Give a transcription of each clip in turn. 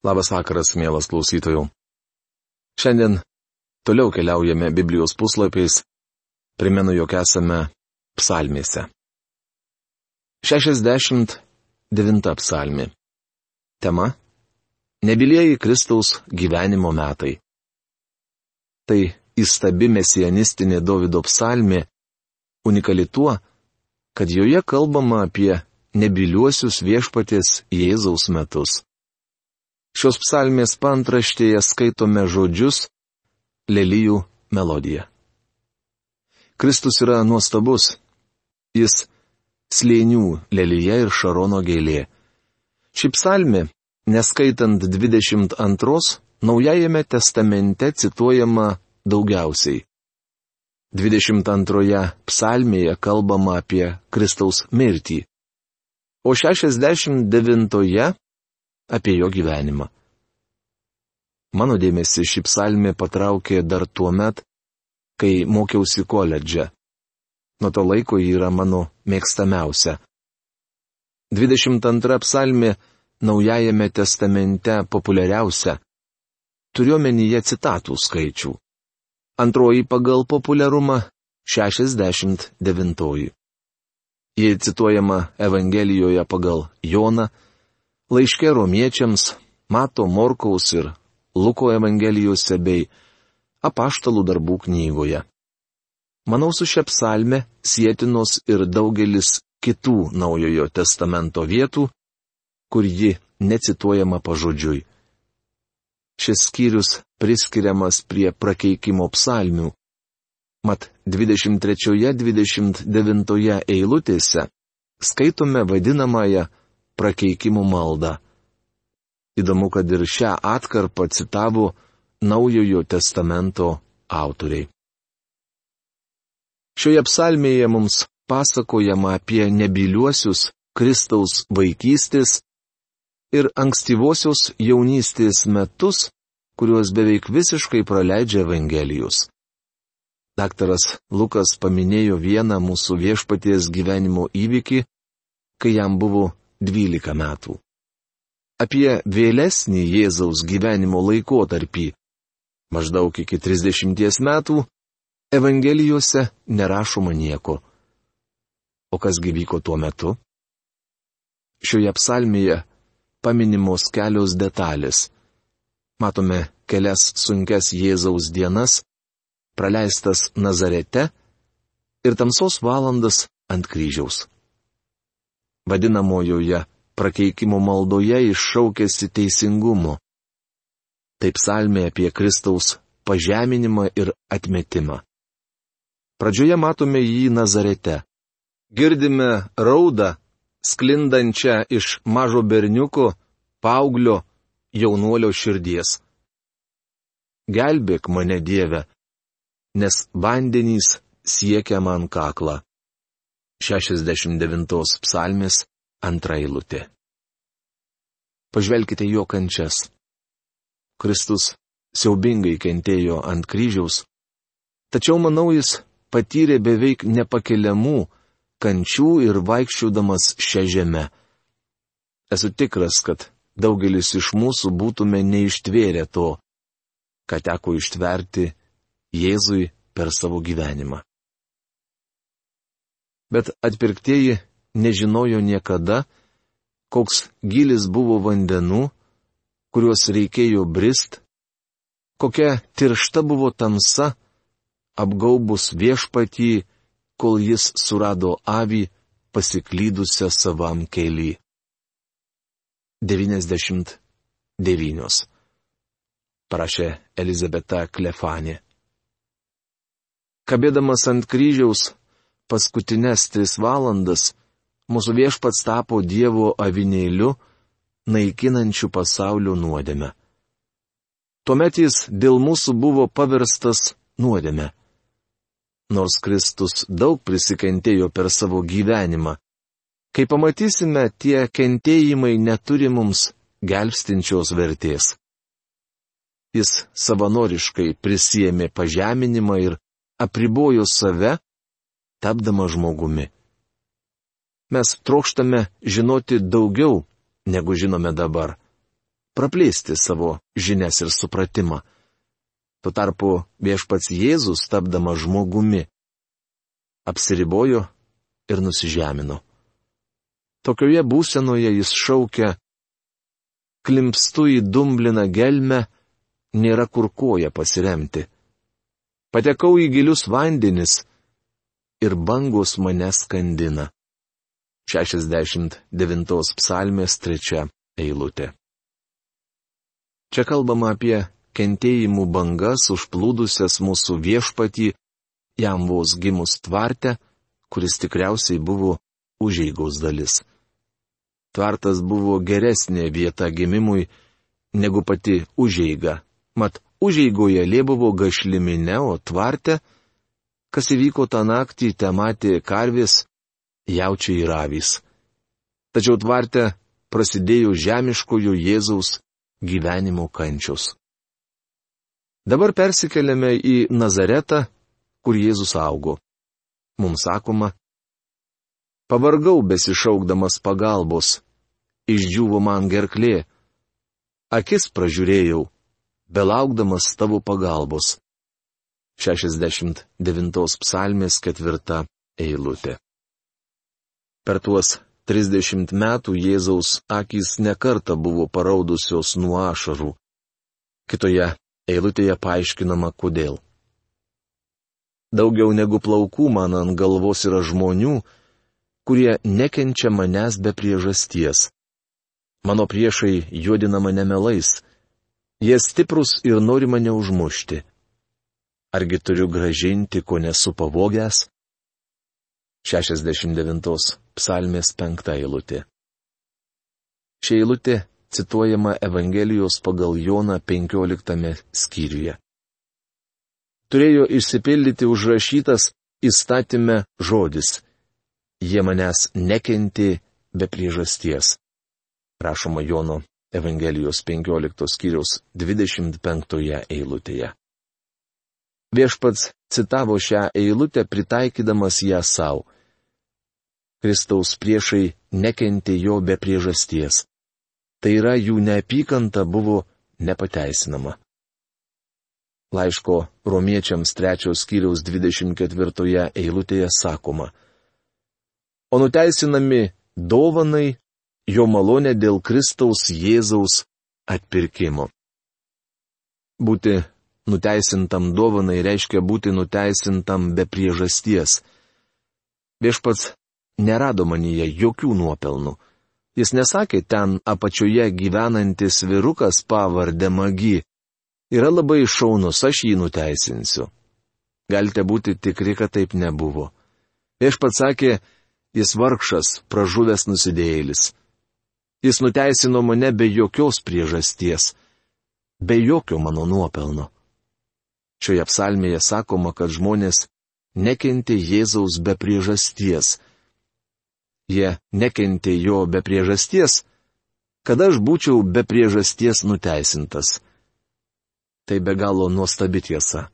Labas vakaras, mielas klausytojų. Šiandien toliau keliaujame Biblijos puslapiais. Primenu, jog esame psalmėse. 69 psalmi. Tema - Nebilieji Kristaus gyvenimo metai. Tai įstabi mesianistinė Davido psalmė, unikali tuo, kad joje kalbama apie nebiliuosius viešpatės Jėzaus metus. Šios psalmės pantraštėje skaitome žodžius Lelyjų melodija. Kristus yra nuostabus. Jis slėnių lelyje ir šarono gėlė. Ši psalmė, neskaitant 22, Naujajame testamente cituojama daugiausiai. 22 psalmėje kalbama apie Kristaus mirtį, o 69 apie jo gyvenimą. Mano dėmesį ši psalmė patraukė dar tuo met, kai mokiausi koledže. Nuo to laiko ji yra mano mėgstamiausia. 22 psalmė Naujajame testamente populiariausia. Turiuomenyje citatų skaičių. Antroji pagal populiarumą - 69. Ji cituojama Evangelijoje pagal Joną, laiškė romiečiams, Mato Morkaus ir Luko Evangelijose bei apaštalų darbų knygoje. Manau, su šia psalme sėtinos ir daugelis kitų naujojo testamento vietų, kur ji necituojama pažodžiui. Šis skyrius priskiriamas prie prakeikimo psalmių. Mat 23-29 eilutėse skaitome vadinamąją prakeikimų maldą. Įdomu, kad ir šią atkarpą citavo Naujojo testamento autoriai. Šioje psalmėje mums pasakojama apie nebiliuosius Kristaus vaikystės ir ankstyvosios jaunystės metus, kuriuos beveik visiškai praleidžia Evangelijus. Daktaras Lukas paminėjo vieną mūsų viešpaties gyvenimo įvykį, kai jam buvo 12 metų. Apie vėlesnį Jėzaus gyvenimo laikotarpį, maždaug iki 30 metų, Evangelijose nerašoma nieko. O kas gyvyko tuo metu? Šioje psalmėje paminimos kelios detalės. Matome kelias sunkes Jėzaus dienas, praleistas Nazarete ir tamsos valandas ant kryžiaus vadinamojoje prakeikimo maldoje iššaukėsi teisingumu. Taip salmė apie Kristaus pažeminimą ir atmetimą. Pradžioje matome jį Nazarete. Girdime raudą, sklindančią iš mažo berniuko, paauglio, jaunuolio širdies. Gelbėk mane Dieve, nes vandenys siekia man kaklą. 69 psalmės antra eilutė. Pažvelkite jo kančias. Kristus siaubingai kentėjo ant kryžiaus, tačiau manau jis patyrė beveik nepakeliamų kančių ir vaikščiodamas šią žemę. Esu tikras, kad daugelis iš mūsų būtume neištvėrę to, ką teko ištverti Jėzui per savo gyvenimą bet atpirktieji nežinojo niekada, koks gilis buvo vandenų, kuriuos reikėjo brist, kokia tiršta buvo tamsa, apgaubus viešpatį, kol jis surado avį pasiklydusią savam keli. 99. Parašė Elizabeta Klefanė. Kabėdamas ant kryžiaus, paskutinės tris valandas mūsų viešpats tapo Dievo avinėliu, naikinančiu pasaulio nuodėmę. Tuomet jis dėl mūsų buvo paverstas nuodėmė. Nors Kristus daug prisikentėjo per savo gyvenimą, kai pamatysime, tie kentėjimai neturi mums gelbstinčios vertės. Jis savanoriškai prisėmė pažeminimą ir apribojo save, tapdama žmogumi. Mes trokštame žinoti daugiau, negu žinome dabar. praplėsti savo žinias ir supratimą. Tuo tarpu viešpats Jėzus, tapdama žmogumi, apsiribojo ir nusižemino. Tokioje būsenoje jis šaukia, klimpstu į dumbliną gelmę, nėra kur koja pasiremti. Patekau į gilius vandenis ir bangos mane skandina. 69 psalmės 3 eilutė. Čia kalbama apie kentėjimų bangas užplūdusias mūsų viešpatį, jam vos gimus tvarte, kuris tikriausiai buvo užeigos dalis. Tvartas buvo geresnė vieta gimimui negu pati užeiga, mat užeigoje lėbuvo gašliminė, o tvarte, kas įvyko tą naktį, te matė karvės, jaučiai ir avys. Tačiau tvarte prasidėjo žemiškojo Jėzaus gyvenimo kančios. Dabar persikeliame į Nazaretą, kur Jėzus augo. Mums sakoma, pavargau besišaukdamas pagalbos, išdžiūvo man gerklė, akis pražiūrėjau, belaukdamas tavo pagalbos. 69 psalmės ketvirta eilutė. Per tuos 30 metų Jėzaus akys nekarta buvo paraudusios nuo ašarų. Kitoje eilutėje paaiškinama kodėl. Daugiau negu plaukų man ant galvos yra žmonių, kurie nekenčia manęs be priežasties. Mano priešai juodina mane melais, Jie stiprus ir nori mane užmušti. Argi turiu gražinti, ko nesu pavogęs? 69 psalmės 5 eilutė. Ši eilutė cituojama Evangelijos pagal Joną 15 skyriuje. Turėjo išsipildyti užrašytas įstatymę žodis. Jie manęs nekenti be priežasties. Rašoma Jono Evangelijos 15 skyriaus 25 eilutėje. Viešpats citavo šią eilutę pritaikydamas ją savo. Kristaus priešai nekentė jo be priežasties. Tai yra jų neapykanta buvo nepateisinama. Laiško romiečiams trečios skyriaus 24 eilutėje sakoma. O nuteisinami dovanai jo malonę dėl Kristaus Jėzaus atpirkimo. Būti nuteisintam dovanai reiškia būti nuteisintam be priežasties. Viešpats nerado manyje jokių nuopelnų. Jis nesakė ten apačioje gyvenantis virukas pavardė magi. Yra labai šaunus, aš jį nuteisinsiu. Galite būti tikri, kad taip nebuvo. Viešpats sakė, jis vargšas, pražuvęs nusidėjėlis. Jis nuteisino mane be jokios priežasties, be jokio mano nuopelno. Šioje psalmėje sakoma, kad žmonės nekentė Jėzaus be priežasties. Jie nekentė jo be priežasties, kad aš būčiau be priežasties nuteisintas. Tai be galo nuostabi tiesa.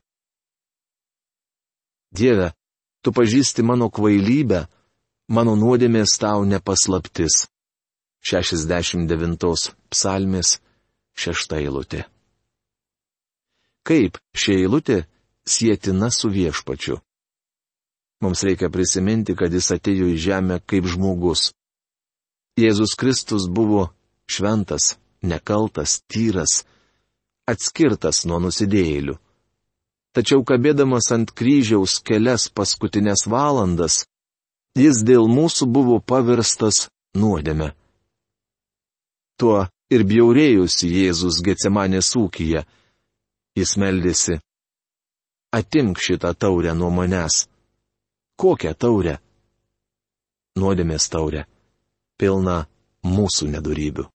Dieve, tu pažįsti mano kvailybę, mano nuodėmės tau nepaslaptis. 69 psalmės 6 eilutė. Kaip ši eilutė sėtina su viešpačiu? Mums reikia prisiminti, kad jis atėjo į žemę kaip žmogus. Jėzus Kristus buvo šventas, nekaltas, tyras, atskirtas nuo nusidėjėlių. Tačiau kabėdamas ant kryžiaus kelias paskutinės valandas, jis dėl mūsų buvo paverstas nuodėme. Tuo ir bjaurėjusi Jėzus Getsemanės ūkyje. Jis meldėsi. Atimk šitą taurę nuo manęs. Kokią taurę? Nuodėmės taurę. Pilna mūsų nedarybių.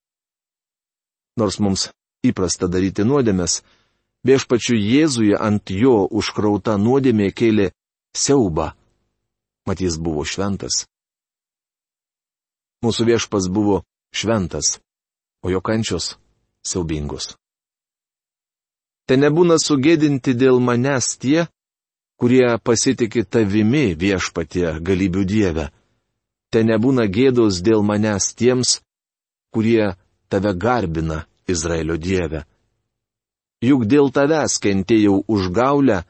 Nors mums įprasta daryti nuodėmės, viešpačiu Jėzuje ant jo užkrauta nuodėmė kėlė siaubą. Mat jis buvo šventas. Mūsų viešpas buvo šventas o jo kančios siaubingos. Te nebūna sugėdinti dėl manęs tie, kurie pasitikė tavimi viešpatie galybių dievę. Te nebūna gėdos dėl manęs tiems, kurie tave garbina Izraelio Dieve. Juk dėl tavęs kentėjau užgaulę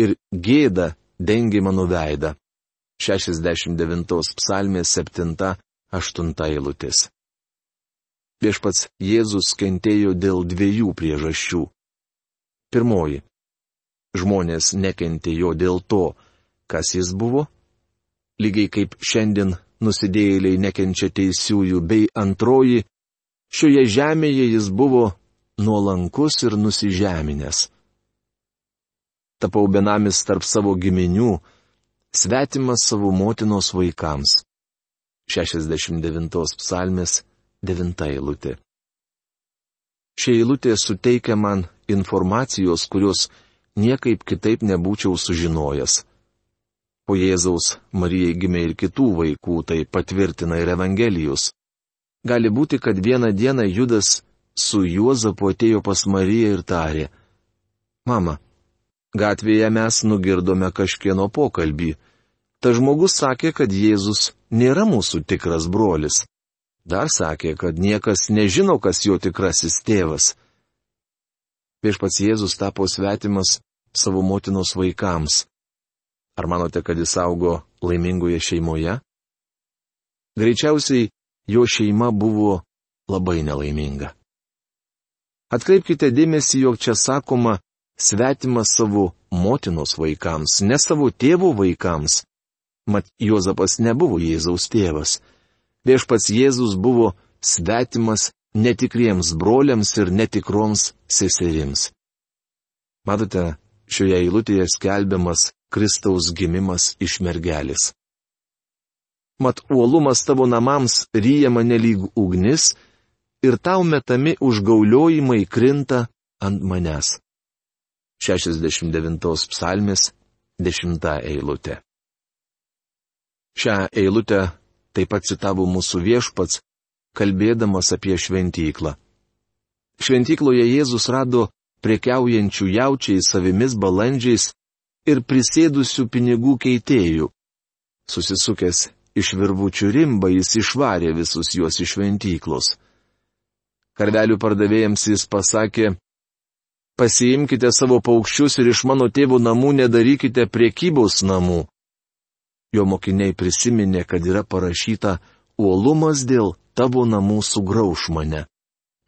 ir gėda dengi mano veidą. 69 psalmės 7-8 eilutės. Viešpats Jėzus kentėjo dėl dviejų priežasčių. Pirmoji. Žmonės nekentė jo dėl to, kas jis buvo, lygiai kaip šiandien nusidėjėliai nekenčia teisiųjų, bei antroji, šioje žemėje jis buvo nuolankus ir nusižeminęs. Tapau benamis tarp savo giminių, svetimas savo motinos vaikams. 69 psalmės 9 eilutė. Šie eilutė suteikia man informacijos, kurios niekaip kitaip nebūčiau sužinojęs. Po Jėzaus Marijai gimė ir kitų vaikų, tai patvirtina ir Evangelijus. Gali būti, kad vieną dieną Judas su Juozapu atėjo pas Mariją ir tarė. Mama, gatvėje mes nugirdome kažkieno pokalbį. Ta žmogus sakė, kad Jėzus nėra mūsų tikras brolis. Dar sakė, kad niekas nežino, kas jo tikrasis tėvas. Viešpats Jėzus tapo svetimas savo motinos vaikams. Ar manote, kad jis augo laimingoje šeimoje? Greičiausiai jo šeima buvo labai nelaiminga. Atkreipkite dėmesį, jog čia sakoma svetimas savo motinos vaikams, ne savo tėvų vaikams. Mat Jozapas nebuvo Jėzaus tėvas. Viešpats Jėzus buvo svetimas netikriems broliams ir netikroms seserims. Matote, šioje eilutėje skelbiamas Kristaus gimimas iš mergelės. Mat uolumas tavo namams ryja mane lyg ugnis ir tau metami užgauliojimai krinta ant manęs. 69 psalmės 10 eilutė. Šią eilutę taip pat citavo mūsų viešpats, kalbėdamas apie šventyklą. Šventykloje Jėzus rado prekiaujančių jaučiais, savimis balandžiais ir prisėdusių pinigų keitėjų. Susisukęs iš virvučių rimba jis išvarė visus juos iš šventyklos. Karvelių pardavėjams jis pasakė, pasiimkite savo paukščius ir iš mano tėvų namų nedarykite priekybos namų. Jo mokiniai prisiminė, kad yra parašyta, uolumas dėl tavo namų sugrauž mane.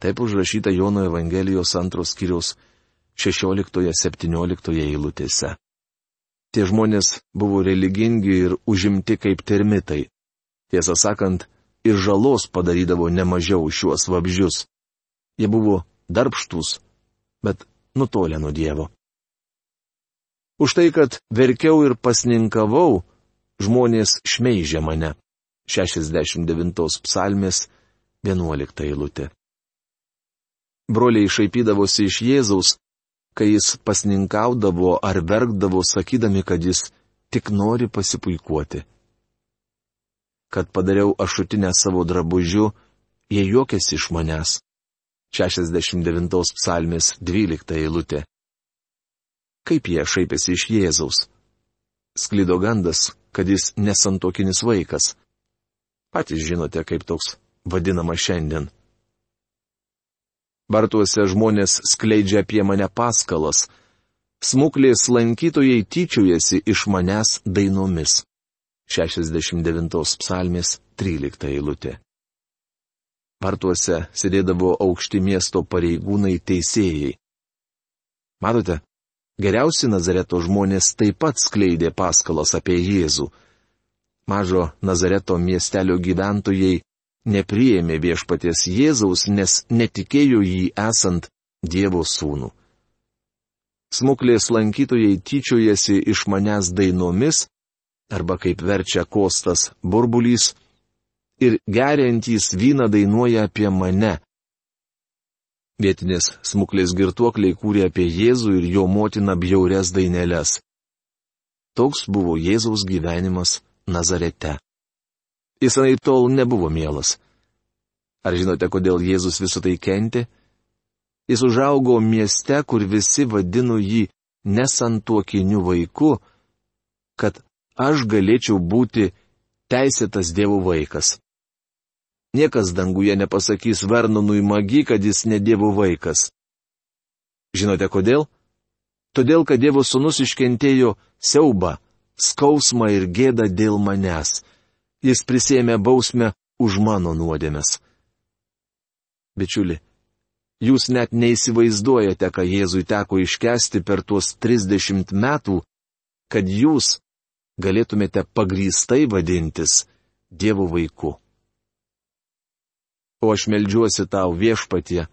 Taip užrašyta Jono Evangelijos antros kiriaus 16-17 eilutėse. Tie žmonės buvo religingi ir užimti kaip termitai. Tiesą sakant, ir žalos padarydavo nemažiau šiuos vabžius. Jie buvo darbštus, bet nutolę nuo Dievo. Už tai, kad verkiau ir pasninkavau, žmonės šmeižė mane. 69 psalmės 11 eilutė. Broliai šaipydavosi iš Jėzaus, kai jis pasninkaudavo ar verkdavo sakydami, kad jis tik nori pasipuikuoti. Kad padariau ašutinę savo drabužiu, jie juokėsi iš manęs. 69 psalmės 12 eilutė. Kaip jie šaipėsi iš Jėzaus? Sklido gandas, kad jis nesantokinis vaikas. Patys žinote, kaip toks vadinama šiandien. Bartuose žmonės skleidžia apie mane paskalas. Smuklės lankytojai tyčiojasi iš manęs dainomis. 69 psalmės 13 eilutė. Vartuose sėdėdavo aukšti miesto pareigūnai teisėjai. Matote, geriausi Nazareto žmonės taip pat skleidė paskalas apie Jėzų. Mažo Nazareto miestelio gyventojai nepriėmė viešpaties Jėzaus, nes netikėjo jį esant Dievo sūnų. Smuklės lankytojai tyčiojasi iš manęs dainomis, arba kaip verčia kostas burbulys, ir geriantys vyną dainuoja apie mane. Vietinės smuklės girtuokliai kūrė apie Jėzų ir jo motiną bjaurias daineles. Toks buvo Jėzaus gyvenimas Nazarete. Jis anaip tol nebuvo mielas. Ar žinote, kodėl Jėzus visą tai kentė? Jis užaugo mieste, kur visi vadino jį nesantuokiniu vaiku, kad aš galėčiau būti teisėtas Dievo vaikas. Niekas danguje nepasakys Vernonui magi, kad jis ne Dievo vaikas. Žinote kodėl? Todėl, kad Dievo sūnus iškentėjo siaubą, skausmą ir gėdą dėl manęs. Jis prisėmė bausmę už mano nuodėmes. Bičiuli, jūs net neįsivaizduojate, ką Jėzui teko iškesti per tuos 30 metų, kad jūs galėtumėte pagrystai vadintis Dievo vaiku. O aš melžiuosi tau viešpatie.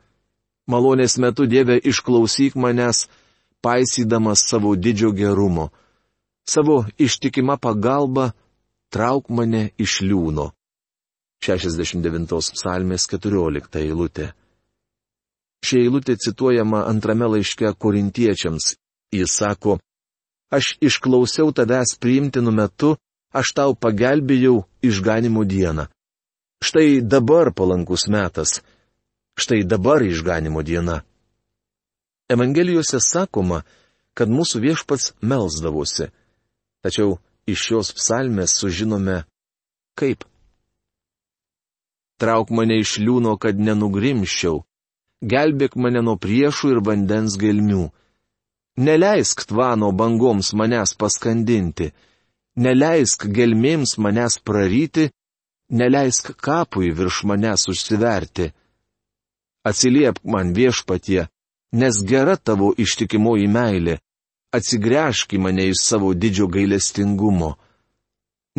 Malonės metu Dieve išklausyk manęs, paisydamas savo didžio gerumo. Savo ištikima pagalba trauk mane iš liūno. 69 psalmės 14 eilutė. Ši eilutė cituojama antrame laiške korintiečiams. Jis sako, aš išklausiau tavęs priimtinu metu, aš tau pagelbėjau išganimo dieną. Štai dabar palankus metas. Štai dabar išganimo diena. Evangelijose sakoma, kad mūsų viešpats melzdavosi. Tačiau iš šios psalmės sužinome, kaip. Trauk mane iš liūno, kad nenugrimščiau. Gelbėk mane nuo priešų ir vandens gelmių. Neleisk tvano bangoms manęs paskandinti. Neleisk gelmėms manęs praryti neleisk kapui virš manęs užsiverti. Atsiliepk man viešpatie, nes gera tavo ištikimoji meilė, atsigręžk į mane iš savo didžio gailestingumo.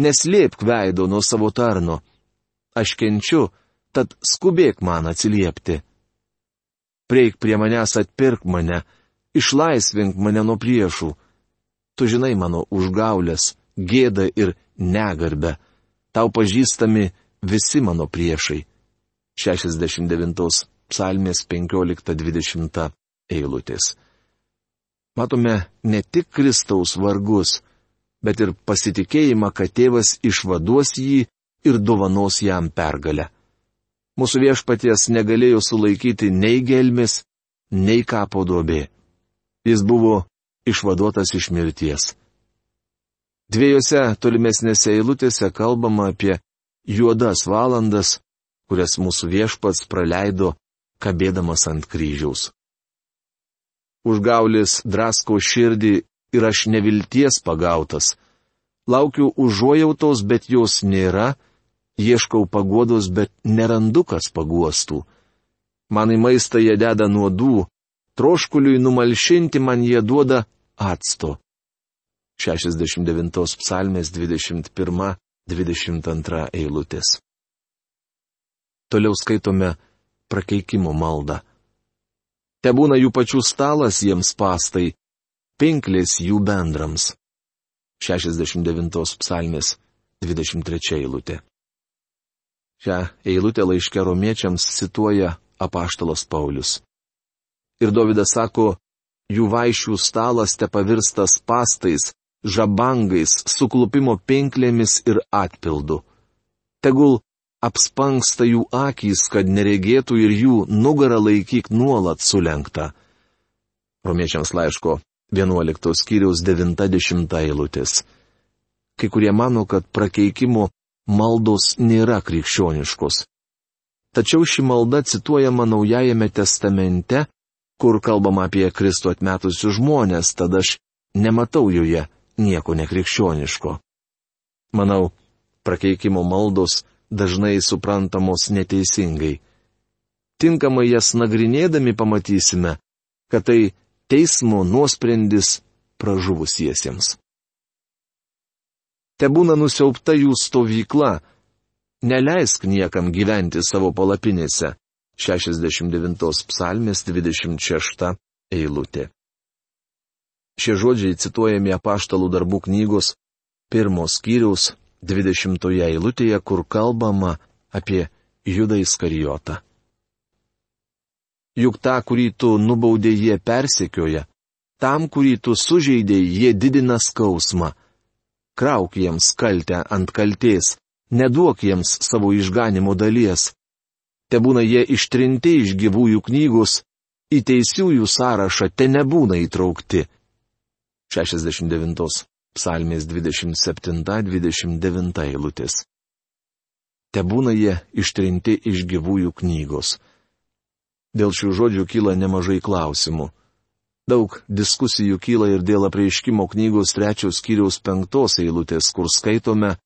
Neslėpk veido nuo savo tarno. Aš kenčiu, tad skubėk man atsiliepti. Prieik prie manęs atpirk mane, išlaisvink mane nuo priešų. Tu žinai mano užgaulės, gėdą ir negarbę tau pažįstami visi mano priešai. 69 psalmės 15-20 eilutės. Matome ne tik Kristaus vargus, bet ir pasitikėjimą, kad tėvas išvaduos jį ir dovanos jam pergalę. Mūsų viešpaties negalėjo sulaikyti nei gelmis, nei kapo duobė. Jis buvo išvaduotas iš mirties. Dviejose tolimesnėse eilutėse kalbama apie juodas valandas, kurias mūsų viešpats praleido, kabėdamas ant kryžiaus. Užgaulis drasko širdį ir aš nevilties pagautas. Laukiu užuojautos, bet jos nėra, ieškau pagodos, bet nerandu kas paguostų. Man į maistą jie deda nuodų, troškuliui numalšinti man jie duoda acto. 69 psalmės 21-22 eilutės. Toliau skaitome prakeikimo maldą. Te būna jų pačių stalas jiems pastai, pinklės jų bendrams. 69 psalmės 23 eilutė. Šią eilutę laiške romiečiams cituoja apaštalas Paulius. Ir Davidas sako, jų vaišių stalas te pavirstas pastais, žabangais, suklupimo pinklėmis ir atpildu. Tegul apspangsta jų akys, kad neregėtų ir jų nugarą laikyk nuolat sulenkta. Romiečiams laiško 11 skyriaus 90 eilutės. Kai kurie mano, kad prakeikimo maldos nėra krikščioniškos. Tačiau ši malda cituojama Naujajame testamente, kur kalbama apie Kristų atmetusius žmonės, tad aš nematau joje nieko nekrikščioniško. Manau, prakeikimo maldos dažnai suprantamos neteisingai. Tinkamai jas nagrinėdami pamatysime, kad tai teismo nuosprendis pražuvusiesiems. Te būna nusiaupta jų stovykla, neleisk niekam gyventi savo palapinėse. 69 psalmės 26 eilutė. Šie žodžiai cituojami apaštalų darbų knygos pirmos skyriaus 20 eilutėje, kur kalbama apie Judą Iskarijotą. Juk tą, kurį tu nubaudė, jie persekioja, tam, kurį tu sužeidė, jie didina skausmą. Krauk jiems kaltę ant kalties, neduok jiems savo išganimo dalies. Te būna jie ištrinti iš gyvųjų knygos, į teisiųjų sąrašą te nebūna įtraukti. 69 psalmės 27-29 eilutės. te būna jie ištrinti iš gyvųjų knygos. Dėl šių žodžių kyla nemažai klausimų. Daug diskusijų kyla ir dėl apreiškimo knygos trečios skyriaus penktos eilutės, kur skaitome.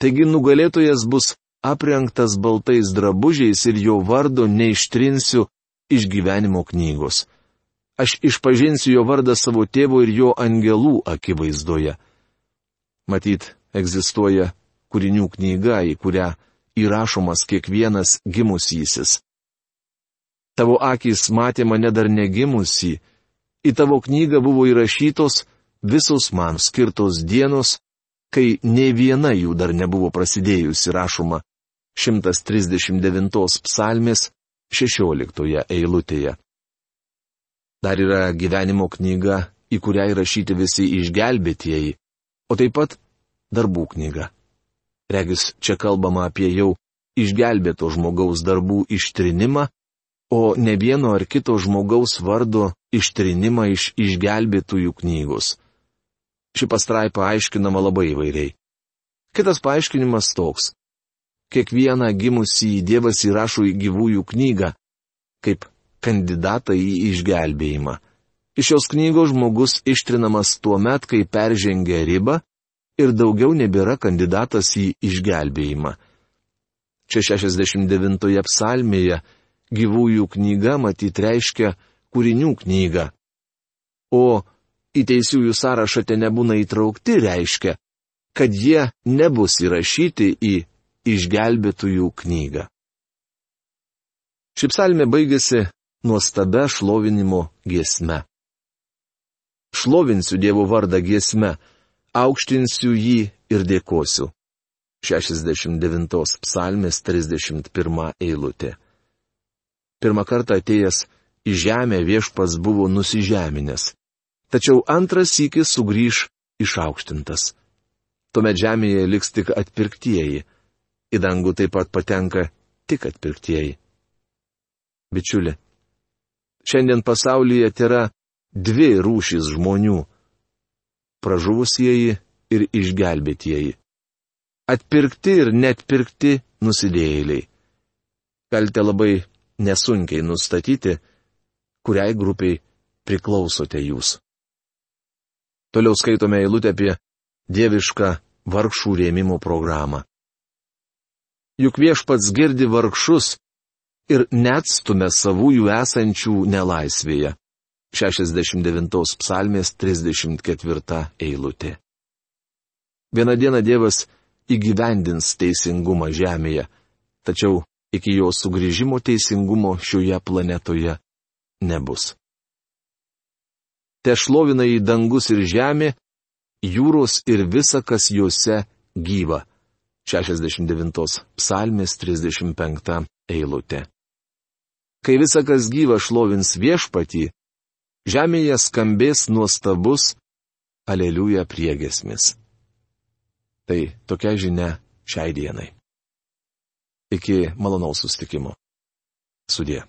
Taigi nugalėtojas bus aprengtas baltais drabužiais ir jo vardo neištrinsiu iš gyvenimo knygos. Aš išpažinsiu jo vardą savo tėvo ir jo angelų akivaizdoje. Matyt, egzistuoja kūrinių knyga, į kurią įrašomas kiekvienas gimusysis. Tavo akis matė mane dar negimusi, į tavo knygą buvo įrašytos visos man skirtos dienos, kai ne viena jų dar nebuvo prasidėjusi rašoma 139 psalmės 16 eilutėje. Dar yra gyvenimo knyga, į kurią įrašyti visi išgelbėtieji, o taip pat darbų knyga. Regis čia kalbama apie jau išgelbėto žmogaus darbų ištrinimą o ne vieno ar kito žmogaus vardo ištrinimą iš išgelbėtųjų knygos. Ši pastraipa aiškinama labai įvairiai. Kitas paaiškinimas toks. Kiekvieną gimusį Dievas įrašo į gyvųjų knygą, kaip kandidatą į išgelbėjimą. Iš šios knygos žmogus ištrinamas tuo met, kai peržengia ribą ir daugiau nebėra kandidatas į išgelbėjimą. Čia 69 psalmėje gyvųjų knyga matyt reiškia kūrinių knygą. O į teisiųjų sąrašą ten nebūna įtraukti reiškia, kad jie nebus įrašyti į išgelbėtųjų knygą. Šipsalmė baigėsi nuostabia šlovinimo giesme. Šlovinsiu Dievo vardą giesme, aukštinsiu jį ir dėkosiu. 69 psalmės 31 eilutė. Pirmą kartą atėjęs į žemę viešpas buvo nusižeminęs. Tačiau antras sykis sugrįž išaukštintas. Tuomet žemėje liks tik atpirktieji. Į dangų taip pat patenka tik atpirktieji. Bičiuli, šiandien pasaulyje yra dvi rūšys žmonių - pražuvusieji ir išgelbėtieji. Atpirkti ir netpirkti nusidėjėliai. Galite labai nesunkiai nustatyti, kuriai grupiai priklausote jūs. Toliau skaitome eilutę apie dievišką vargšų rėmimo programą. Juk viešpats girdi vargšus ir neatstumia savųjų esančių nelaisvėje. 69 psalmės 34 eilutė. Vieną dieną Dievas įgyvendins teisingumą žemėje, tačiau iki jo sugrįžimo teisingumo šioje planetoje nebus. Te šlovina į dangus ir žemė, jūros ir visa, kas juose gyva. 69 psalmės 35 eilutė. Kai visa, kas gyva šlovins viešpatį, žemėje skambės nuostabus aleliuja priegesmis. Tai tokia žinia šiai dienai. Iki malonaus sustikimo. Sudė.